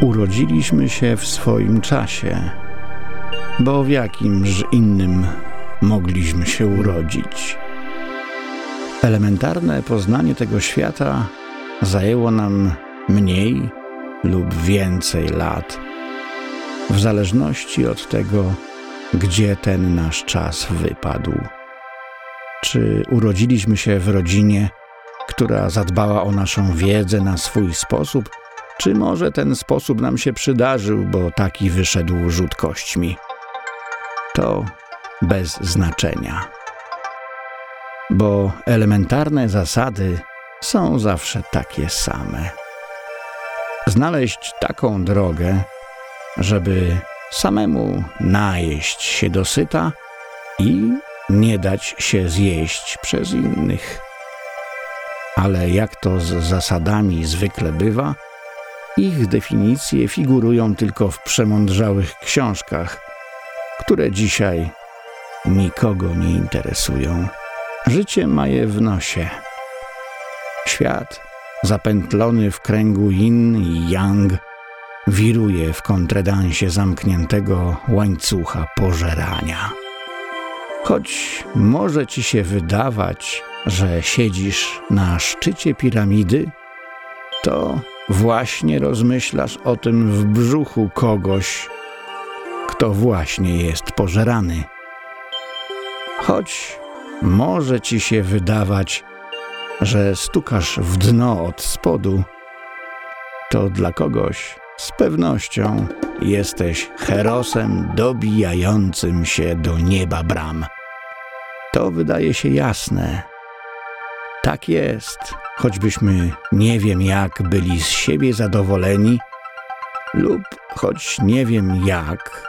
Urodziliśmy się w swoim czasie, bo w jakimż innym mogliśmy się urodzić. Elementarne poznanie tego świata zajęło nam mniej lub więcej lat, w zależności od tego, gdzie ten nasz czas wypadł. Czy urodziliśmy się w rodzinie, która zadbała o naszą wiedzę na swój sposób, czy może ten sposób nam się przydarzył, bo taki wyszedł rzut kośćmi? To bez znaczenia. Bo elementarne zasady są zawsze takie same. Znaleźć taką drogę, żeby samemu najeść się dosyta i nie dać się zjeść przez innych. Ale jak to z zasadami zwykle bywa, ich definicje figurują tylko w przemądrzałych książkach, które dzisiaj nikogo nie interesują. Życie ma je w nosie. Świat, zapętlony w kręgu yin i yang, wiruje w kontredansie zamkniętego łańcucha pożerania. Choć może ci się wydawać, że siedzisz na szczycie piramidy, to właśnie rozmyślasz o tym w brzuchu kogoś, kto właśnie jest pożerany. Choć może ci się wydawać, że stukasz w dno od spodu, to dla kogoś z pewnością jesteś herosem dobijającym się do nieba bram. To wydaje się jasne. Tak jest, choćbyśmy nie wiem jak byli z siebie zadowoleni, lub choć nie wiem jak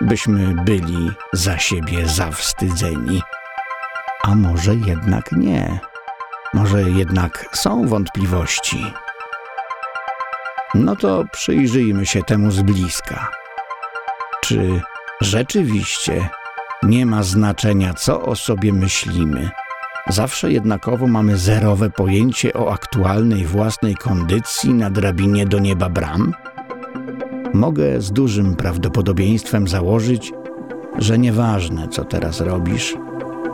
byśmy byli za siebie zawstydzeni. A może jednak nie. Może jednak są wątpliwości. No to przyjrzyjmy się temu z bliska. Czy rzeczywiście nie ma znaczenia, co o sobie myślimy? Zawsze jednakowo mamy zerowe pojęcie o aktualnej własnej kondycji na drabinie do nieba bram? Mogę z dużym prawdopodobieństwem założyć, że nieważne, co teraz robisz,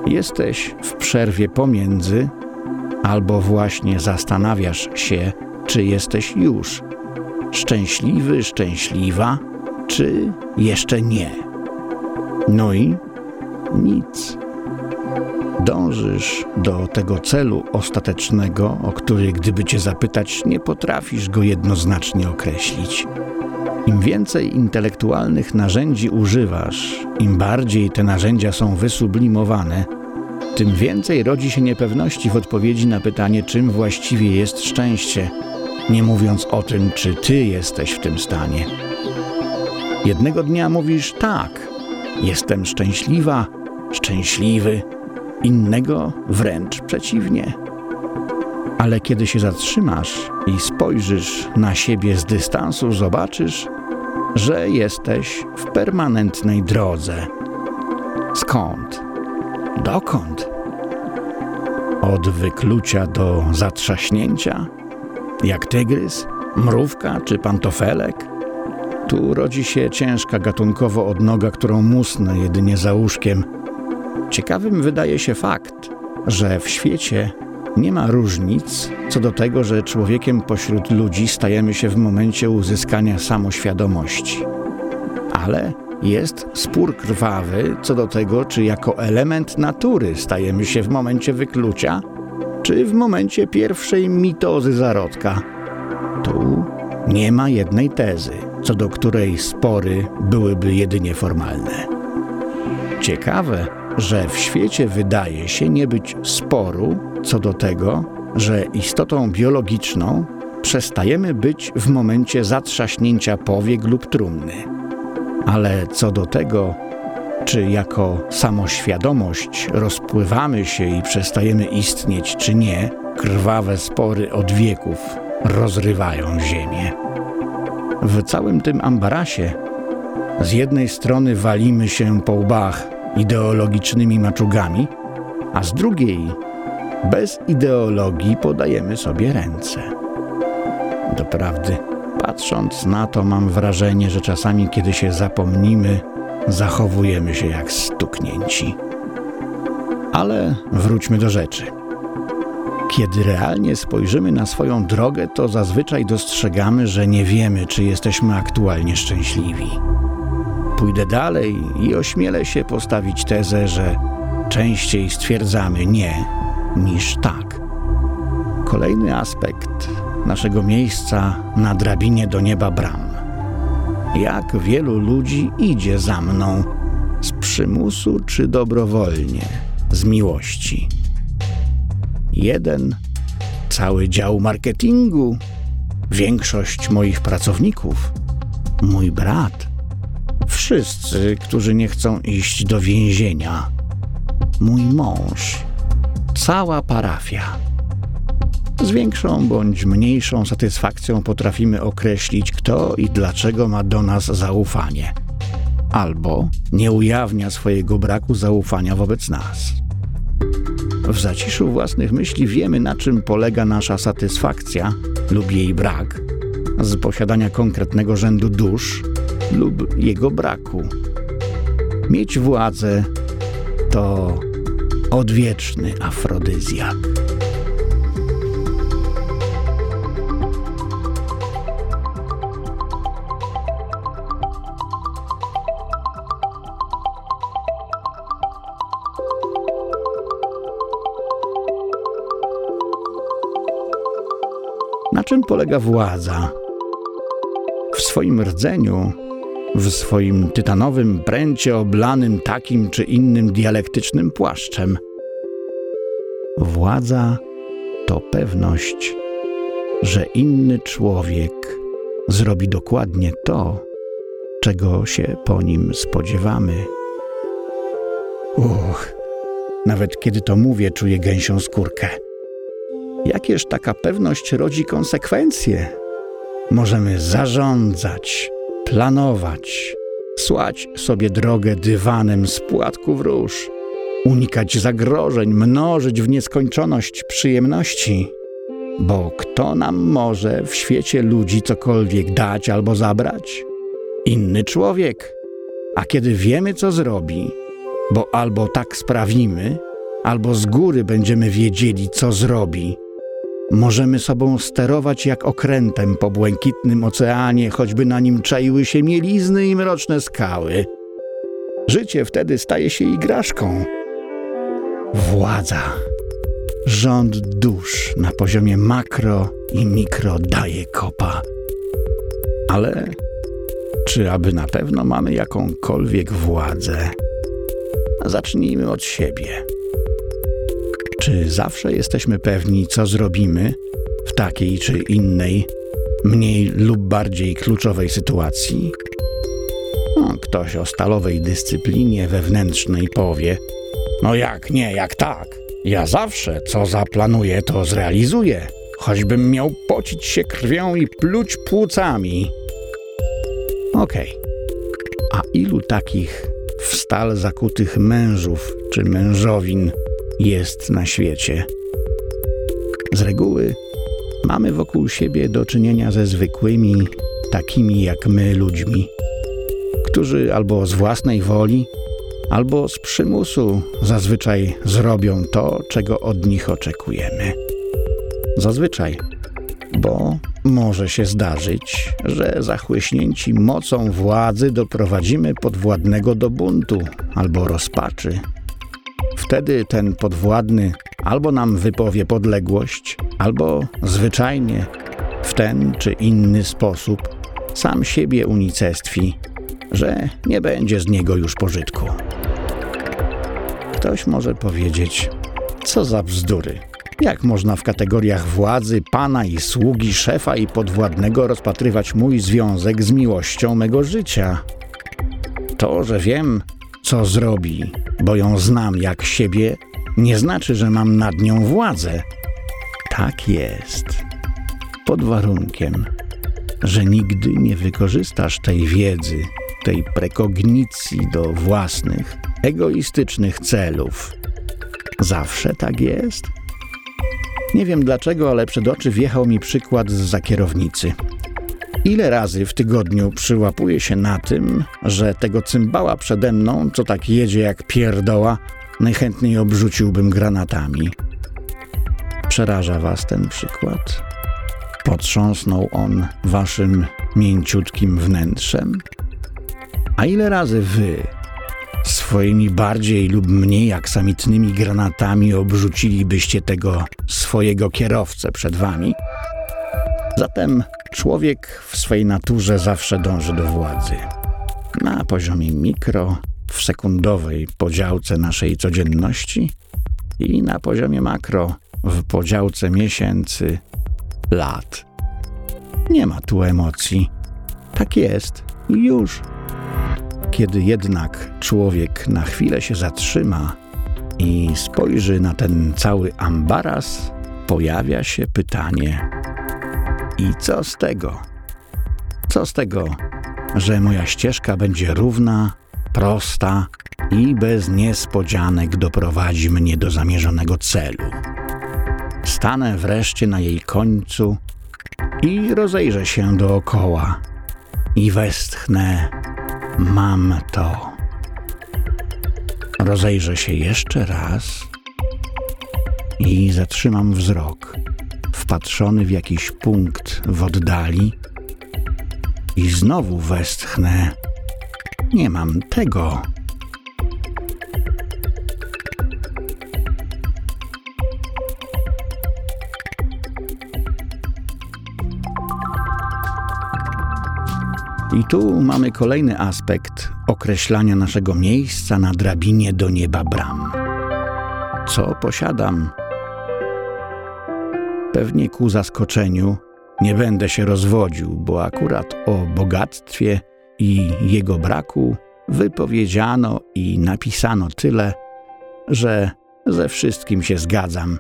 jesteś w przerwie pomiędzy albo właśnie zastanawiasz się, czy jesteś już szczęśliwy, szczęśliwa, czy jeszcze nie. No i nic. Dążysz do tego celu ostatecznego, o który, gdyby cię zapytać, nie potrafisz go jednoznacznie określić. Im więcej intelektualnych narzędzi używasz, im bardziej te narzędzia są wysublimowane, tym więcej rodzi się niepewności w odpowiedzi na pytanie, czym właściwie jest szczęście, nie mówiąc o tym, czy ty jesteś w tym stanie. Jednego dnia mówisz tak, jestem szczęśliwa, szczęśliwy, innego wręcz przeciwnie. Ale kiedy się zatrzymasz i spojrzysz na siebie z dystansu, zobaczysz, że jesteś w permanentnej drodze. Skąd? Dokąd? Od wyklucia do zatrzaśnięcia? Jak tygrys, mrówka czy pantofelek? Tu rodzi się ciężka gatunkowo odnoga, którą musnę jedynie za łóżkiem. Ciekawym wydaje się fakt, że w świecie nie ma różnic co do tego, że człowiekiem pośród ludzi stajemy się w momencie uzyskania samoświadomości. Ale jest spór krwawy co do tego, czy jako element natury stajemy się w momencie wyklucia, czy w momencie pierwszej mitozy zarodka. Tu nie ma jednej tezy, co do której spory byłyby jedynie formalne. Ciekawe, że w świecie wydaje się nie być sporu co do tego, że istotą biologiczną przestajemy być w momencie zatrzaśnięcia powiek lub trumny. Ale co do tego, czy jako samoświadomość rozpływamy się i przestajemy istnieć, czy nie, krwawe spory od wieków rozrywają ziemię. W całym tym ambarasie z jednej strony walimy się po łbach ideologicznymi maczugami, a z drugiej bez ideologii podajemy sobie ręce. Doprawdy, Patrząc na to, mam wrażenie, że czasami, kiedy się zapomnimy, zachowujemy się jak stuknięci. Ale wróćmy do rzeczy. Kiedy realnie spojrzymy na swoją drogę, to zazwyczaj dostrzegamy, że nie wiemy, czy jesteśmy aktualnie szczęśliwi. Pójdę dalej i ośmielę się postawić tezę, że częściej stwierdzamy nie niż tak. Kolejny aspekt naszego miejsca na drabinie do nieba bram. Jak wielu ludzi idzie za mną z przymusu czy dobrowolnie, z miłości. Jeden cały dział marketingu, większość moich pracowników, mój brat, wszyscy, którzy nie chcą iść do więzienia, mój mąż, cała parafia. Z większą bądź mniejszą satysfakcją potrafimy określić, kto i dlaczego ma do nas zaufanie, albo nie ujawnia swojego braku zaufania wobec nas. W zaciszu własnych myśli wiemy, na czym polega nasza satysfakcja lub jej brak z posiadania konkretnego rzędu dusz lub jego braku. Mieć władzę to odwieczny afrodyzjak. Na czym polega władza? W swoim rdzeniu, w swoim tytanowym pręcie oblanym takim czy innym dialektycznym płaszczem. Władza to pewność, że inny człowiek zrobi dokładnie to, czego się po nim spodziewamy. Uch, nawet kiedy to mówię, czuję gęsią skórkę. Jakież taka pewność rodzi konsekwencje? Możemy zarządzać, planować, słać sobie drogę dywanem z płatków róż, unikać zagrożeń, mnożyć w nieskończoność przyjemności. Bo kto nam może w świecie ludzi cokolwiek dać albo zabrać? Inny człowiek. A kiedy wiemy, co zrobi, bo albo tak sprawimy, albo z góry będziemy wiedzieli, co zrobi, Możemy sobą sterować jak okrętem po błękitnym oceanie, choćby na nim czaiły się mielizny i mroczne skały. Życie wtedy staje się igraszką. Władza, rząd dusz na poziomie makro i mikro daje kopa. Ale czy aby na pewno mamy jakąkolwiek władzę? Zacznijmy od siebie. Czy zawsze jesteśmy pewni, co zrobimy w takiej czy innej, mniej lub bardziej kluczowej sytuacji? No, ktoś o stalowej dyscyplinie wewnętrznej powie: No jak nie, jak tak? Ja zawsze, co zaplanuję, to zrealizuję, choćbym miał pocić się krwią i pluć płucami. Okej. Okay. A ilu takich w stal zakutych mężów czy mężowin jest na świecie. Z reguły mamy wokół siebie do czynienia ze zwykłymi, takimi jak my ludźmi, którzy albo z własnej woli, albo z przymusu zazwyczaj zrobią to, czego od nich oczekujemy. Zazwyczaj, bo może się zdarzyć, że zachłyśnięci mocą władzy doprowadzimy podwładnego do buntu albo rozpaczy Wtedy ten podwładny albo nam wypowie podległość, albo zwyczajnie w ten czy inny sposób sam siebie unicestwi, że nie będzie z niego już pożytku. Ktoś może powiedzieć, co za bzdury. Jak można w kategoriach władzy, pana i sługi, szefa i podwładnego rozpatrywać mój związek z miłością mego życia? To, że wiem, co zrobi, bo ją znam jak siebie, nie znaczy, że mam nad nią władzę. Tak jest. Pod warunkiem, że nigdy nie wykorzystasz tej wiedzy, tej prekognicji do własnych, egoistycznych celów. Zawsze tak jest? Nie wiem dlaczego, ale przed oczy wjechał mi przykład z za kierownicy. Ile razy w tygodniu przyłapuję się na tym, że tego cymbała przede mną, co tak jedzie jak pierdoła, najchętniej obrzuciłbym granatami. Przeraża was ten przykład? Potrząsnął on waszym mięciutkim wnętrzem? A ile razy wy swoimi bardziej lub mniej aksamitnymi granatami obrzucilibyście tego swojego kierowcę przed wami? Zatem człowiek w swej naturze zawsze dąży do władzy. Na poziomie mikro, w sekundowej podziałce naszej codzienności i na poziomie makro, w podziałce miesięcy, lat. Nie ma tu emocji. Tak jest i już. Kiedy jednak człowiek na chwilę się zatrzyma i spojrzy na ten cały ambaras, pojawia się pytanie: I co z tego? Co z tego, że moja ścieżka będzie równa, prosta i bez niespodzianek doprowadzi mnie do zamierzonego celu? Stanę wreszcie na jej końcu i rozejrzę się dookoła i westchnę Mam to. Rozejrzę się jeszcze raz i zatrzymam wzrok, wpatrzony w jakiś punkt w oddali, i znowu westchnę. Nie mam tego. I tu mamy kolejny aspekt określania naszego miejsca na drabinie do nieba bram. Co posiadam? Pewnie ku zaskoczeniu nie będę się rozwodził, bo akurat o bogactwie i jego braku wypowiedziano i napisano tyle, że ze wszystkim się zgadzam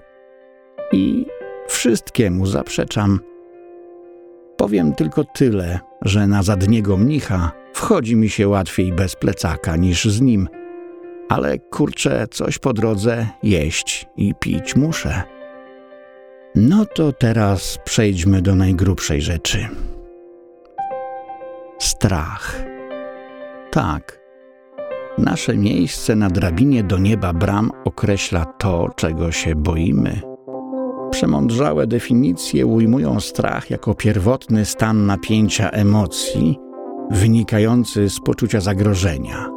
i wszystkiemu zaprzeczam. Powiem tylko tyle, że na zadniego mnicha wchodzi mi się łatwiej bez plecaka niż z nim, ale kurczę, coś po drodze jeść i pić muszę. No to teraz przejdźmy do najgrubszej rzeczy. Strach. Tak. Nasze miejsce na drabinie do nieba bram określa to, czego się boimy. Przemądrzałe definicje ujmują strach jako pierwotny stan napięcia emocji wynikający z poczucia zagrożenia.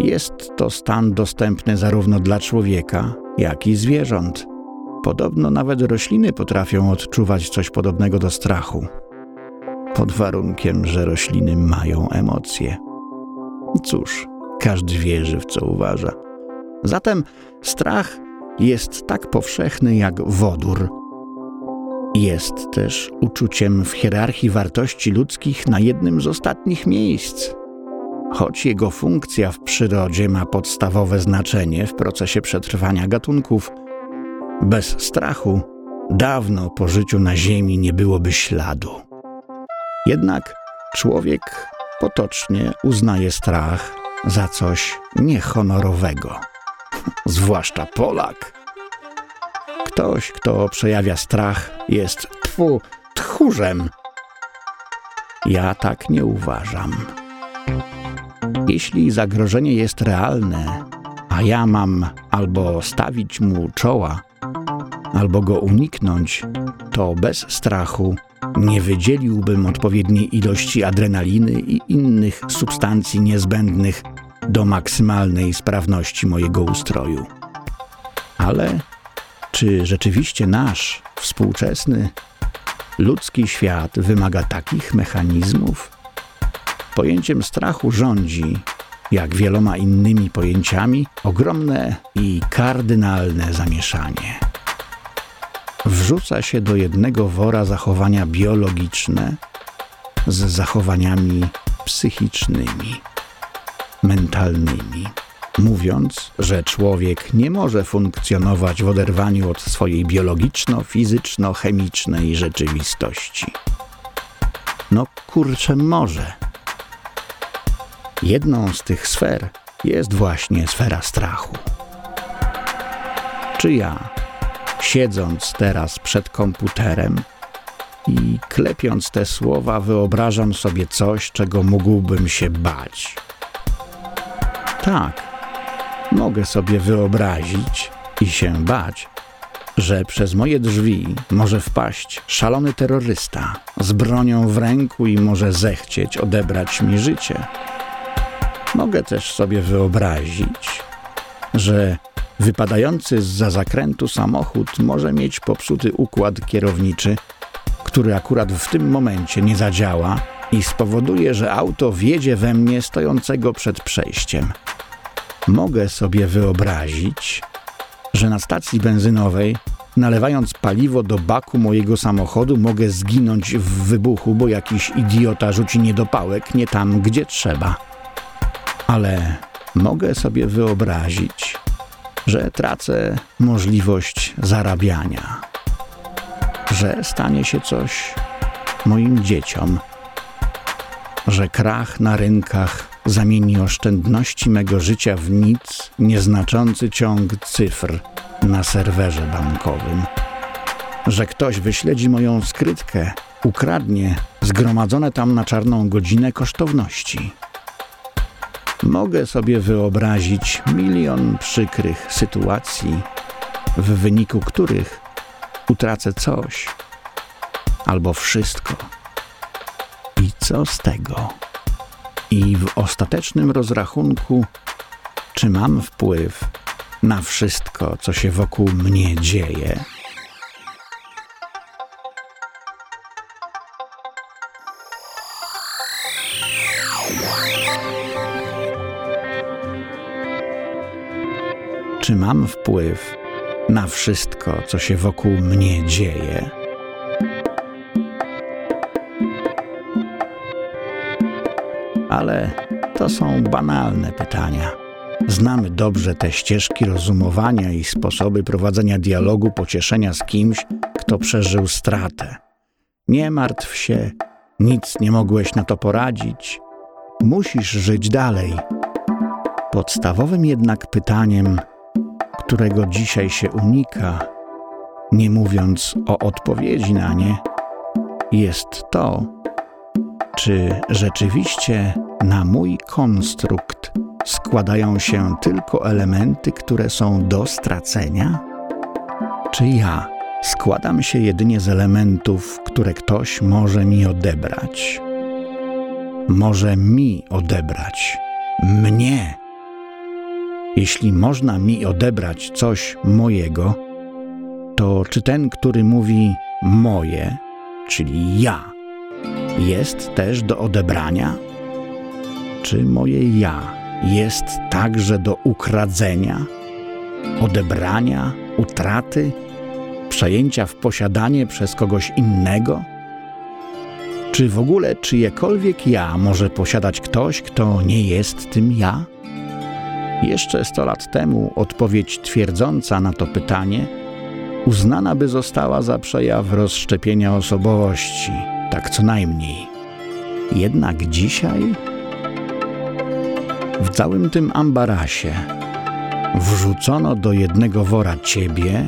Jest to stan dostępny zarówno dla człowieka, jak i zwierząt. Podobno nawet rośliny potrafią odczuwać coś podobnego do strachu, pod warunkiem, że rośliny mają emocje. Cóż, każdy wierzy w co uważa. Zatem strach jest tak powszechny jak wodór. Jest też uczuciem w hierarchii wartości ludzkich na jednym z ostatnich miejsc. Choć jego funkcja w przyrodzie ma podstawowe znaczenie w procesie przetrwania gatunków, bez strachu dawno po życiu na Ziemi nie byłoby śladu. Jednak człowiek potocznie uznaje strach za coś niehonorowego zwłaszcza Polak. Ktoś, kto przejawia strach, jest tfu, tchórzem. Ja tak nie uważam. Jeśli zagrożenie jest realne, a ja mam albo stawić mu czoła, albo go uniknąć, to bez strachu nie wydzieliłbym odpowiedniej ilości adrenaliny i innych substancji niezbędnych do maksymalnej sprawności mojego ustroju. Ale czy rzeczywiście nasz współczesny ludzki świat wymaga takich mechanizmów? Pojęciem strachu rządzi, jak wieloma innymi pojęciami, ogromne i kardynalne zamieszanie. Wrzuca się do jednego wora zachowania biologiczne z zachowaniami psychicznymi mentalnymi, mówiąc, że człowiek nie może funkcjonować w oderwaniu od swojej biologiczno-fizyczno-chemicznej rzeczywistości. No kurczę, może. Jedną z tych sfer jest właśnie sfera strachu. Czy ja, siedząc teraz przed komputerem, I klepiąc te słowa, wyobrażam sobie coś, czego mógłbym się bać. Tak, mogę sobie wyobrazić i się bać, że przez moje drzwi może wpaść szalony terrorysta z bronią w ręku i może zechcieć odebrać mi życie. Mogę też sobie wyobrazić, że wypadający z za zakrętu samochód może mieć popsuty układ kierowniczy, który akurat w tym momencie nie zadziała i spowoduje, że auto wjedzie we mnie stojącego przed przejściem. Mogę sobie wyobrazić, że na stacji benzynowej, nalewając paliwo do baku mojego samochodu, mogę zginąć w wybuchu, bo jakiś idiota rzuci niedopałek nie tam, gdzie trzeba. Ale mogę sobie wyobrazić, że tracę możliwość zarabiania, że stanie się coś moim dzieciom, że krach na rynkach zamieni oszczędności mego życia w nic nieznaczący ciąg cyfr na serwerze bankowym. Że ktoś wyśledzi moją skrytkę, ukradnie zgromadzone tam na czarną godzinę kosztowności. Mogę sobie wyobrazić milion przykrych sytuacji, w wyniku których utracę coś albo wszystko. I co z tego? i w ostatecznym rozrachunku, czy mam wpływ na wszystko, co się wokół mnie dzieje. Czy mam wpływ na wszystko, co się wokół mnie dzieje? ale to są banalne pytania. Znamy dobrze te ścieżki rozumowania i sposoby prowadzenia dialogu, pocieszenia z kimś, kto przeżył stratę. Nie martw się, nic nie mogłeś na to poradzić. Musisz żyć dalej. Podstawowym jednak pytaniem, którego dzisiaj się unika, nie mówiąc o odpowiedzi na nie, jest to, czy rzeczywiście na mój konstrukt składają się tylko elementy, które są do stracenia? Czy ja składam się jedynie z elementów, które ktoś może mi odebrać? Może mi odebrać, mnie. Jeśli można mi odebrać coś mojego, to czy ten, który mówi moje, czyli ja, jest też do odebrania? Czy moje ja jest także do ukradzenia, odebrania, utraty, przejęcia w posiadanie przez kogoś innego? Czy w ogóle czyjekolwiek ja może posiadać ktoś, kto nie jest tym ja? Jeszcze sto lat temu odpowiedź twierdząca na to pytanie uznana by została za przejaw rozszczepienia osobowości – tak co najmniej. Jednak dzisiaj w całym tym ambarasie wrzucono do jednego wora ciebie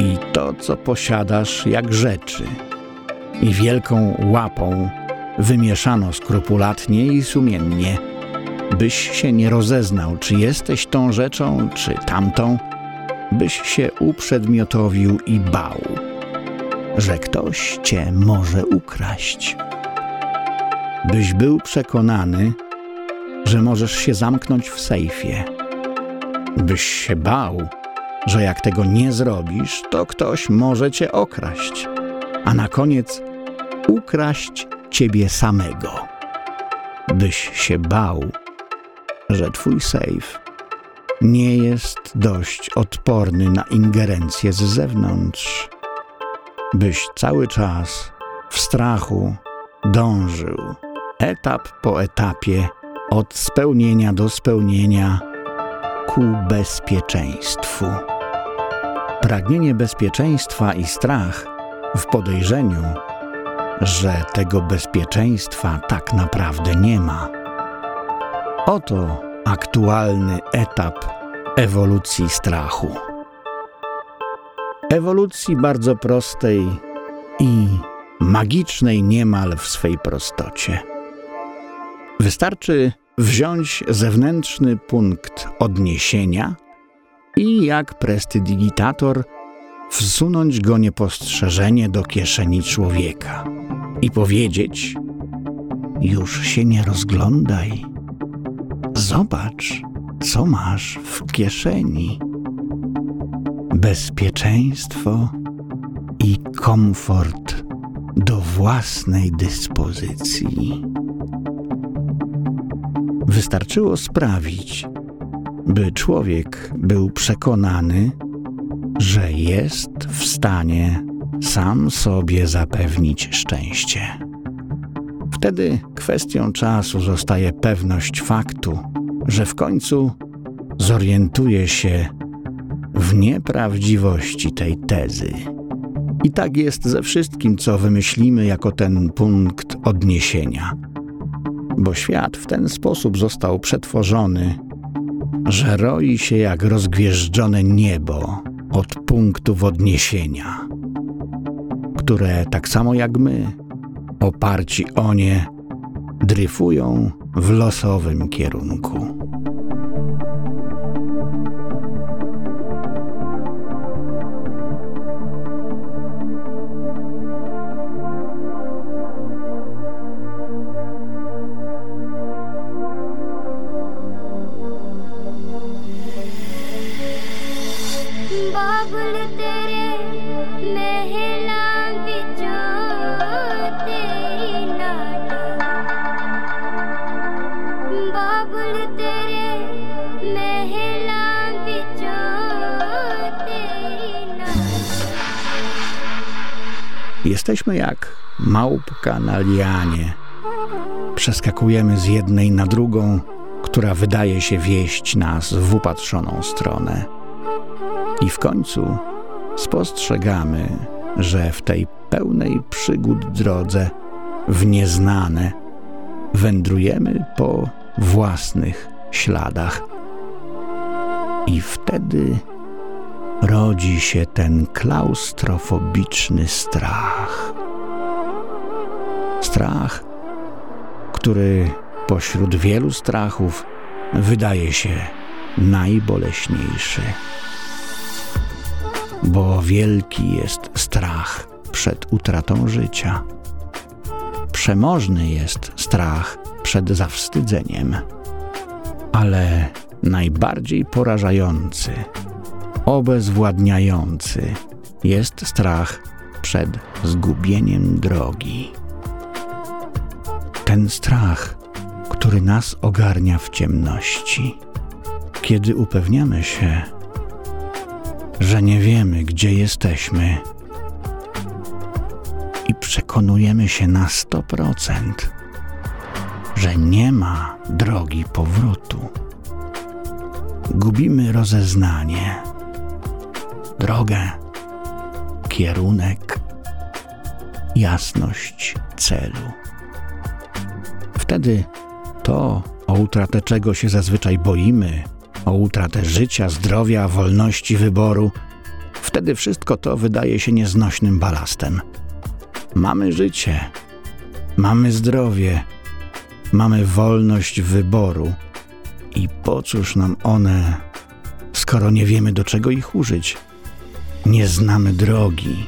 i to, co posiadasz, jak rzeczy, i wielką łapą wymieszano skrupulatnie i sumiennie, byś się nie rozeznał, czy jesteś tą rzeczą, czy tamtą, byś się uprzedmiotowił i bał że ktoś cię może ukraść. Byś był przekonany, że możesz się zamknąć w sejfie. Byś się bał, że jak tego nie zrobisz, to ktoś może cię okraść, a na koniec ukraść ciebie samego. Byś się bał, że twój sejf nie jest dość odporny na ingerencję z zewnątrz byś cały czas w strachu dążył, etap po etapie, od spełnienia do spełnienia ku bezpieczeństwu. Pragnienie bezpieczeństwa i strach w podejrzeniu, że tego bezpieczeństwa tak naprawdę nie ma. Oto aktualny etap ewolucji strachu ewolucji bardzo prostej i magicznej niemal w swej prostocie. Wystarczy wziąć zewnętrzny punkt odniesienia i jak prestidigitator wsunąć go niepostrzeżenie do kieszeni człowieka i powiedzieć: Już się nie rozglądaj. Zobacz, co masz w kieszeni. Bezpieczeństwo i komfort do własnej dyspozycji. Wystarczyło sprawić, by człowiek był przekonany, że jest w stanie sam sobie zapewnić szczęście. Wtedy kwestią czasu zostaje pewność faktu, że w końcu zorientuje się w nieprawdziwości tej tezy. I tak jest ze wszystkim, co wymyślimy jako ten punkt odniesienia. Bo świat w ten sposób został przetworzony, że roi się jak rozgwieżdżone niebo od punktów odniesienia, które tak samo jak my, oparci o nie, dryfują w losowym kierunku. Jesteśmy jak małpka na lianie. Przeskakujemy z jednej na drugą, która wydaje się wieść nas w upatrzoną stronę. I w końcu spostrzegamy, że w tej pełnej przygód drodze w nieznane wędrujemy po własnych śladach. I wtedy rodzi się ten klaustrofobiczny strach. Strach, który pośród wielu strachów wydaje się najboleśniejszy. Bo wielki jest strach przed utratą życia. Przemożny jest strach przed zawstydzeniem, ale najbardziej porażający obezwładniający jest strach przed zgubieniem drogi. Ten strach, który nas ogarnia w ciemności, kiedy upewniamy się, że nie wiemy, gdzie jesteśmy i przekonujemy się na 100%, że nie ma drogi powrotu. Gubimy rozeznanie drogę, kierunek, jasność celu. Wtedy to, o utratę czego się zazwyczaj boimy, o utratę życia, zdrowia, wolności wyboru, wtedy wszystko to wydaje się nieznośnym balastem. Mamy życie, mamy zdrowie, mamy wolność wyboru. I po cóż nam one, skoro nie wiemy do czego ich użyć? Nie znamy drogi,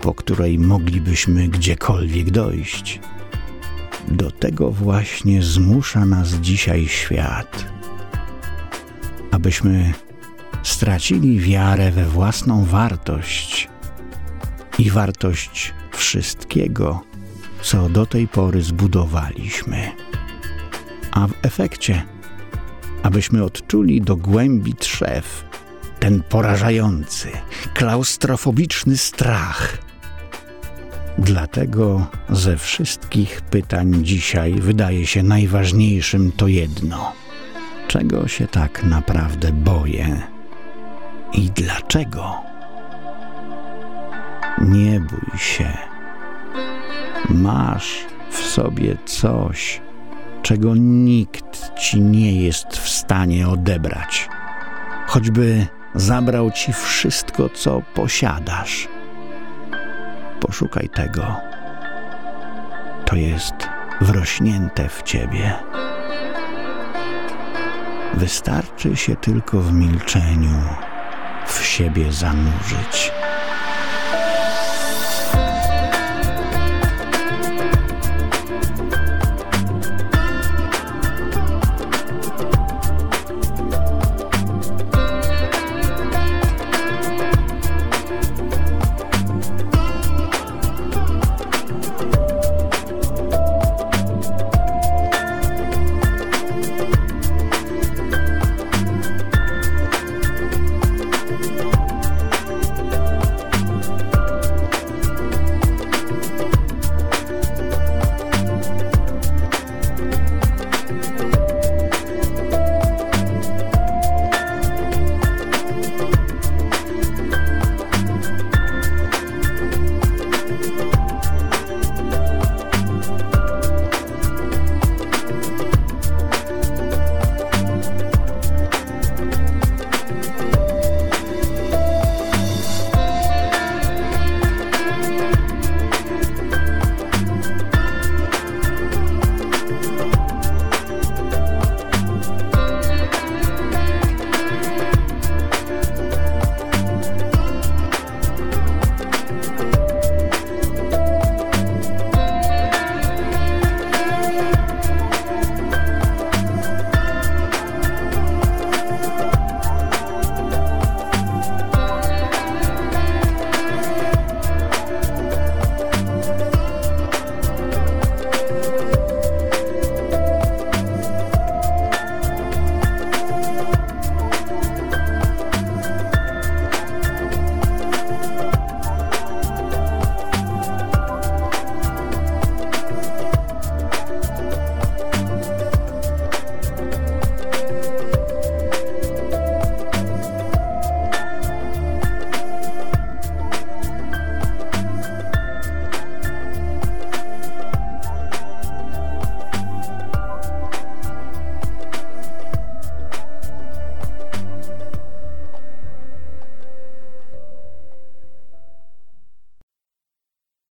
po której moglibyśmy gdziekolwiek dojść. Do tego właśnie zmusza nas dzisiaj świat, abyśmy stracili wiarę we własną wartość i wartość wszystkiego, co do tej pory zbudowaliśmy. A w efekcie, abyśmy odczuli do głębi trzew ten porażający, klaustrofobiczny strach. Dlatego ze wszystkich pytań dzisiaj wydaje się najważniejszym to jedno: czego się tak naprawdę boję i dlaczego? Nie bój się. Masz w sobie coś, czego nikt ci nie jest w stanie odebrać. Choćby zabrał ci wszystko, co posiadasz. Poszukaj tego to jest wrośnięte w ciebie. Wystarczy się tylko w milczeniu w siebie zanurzyć.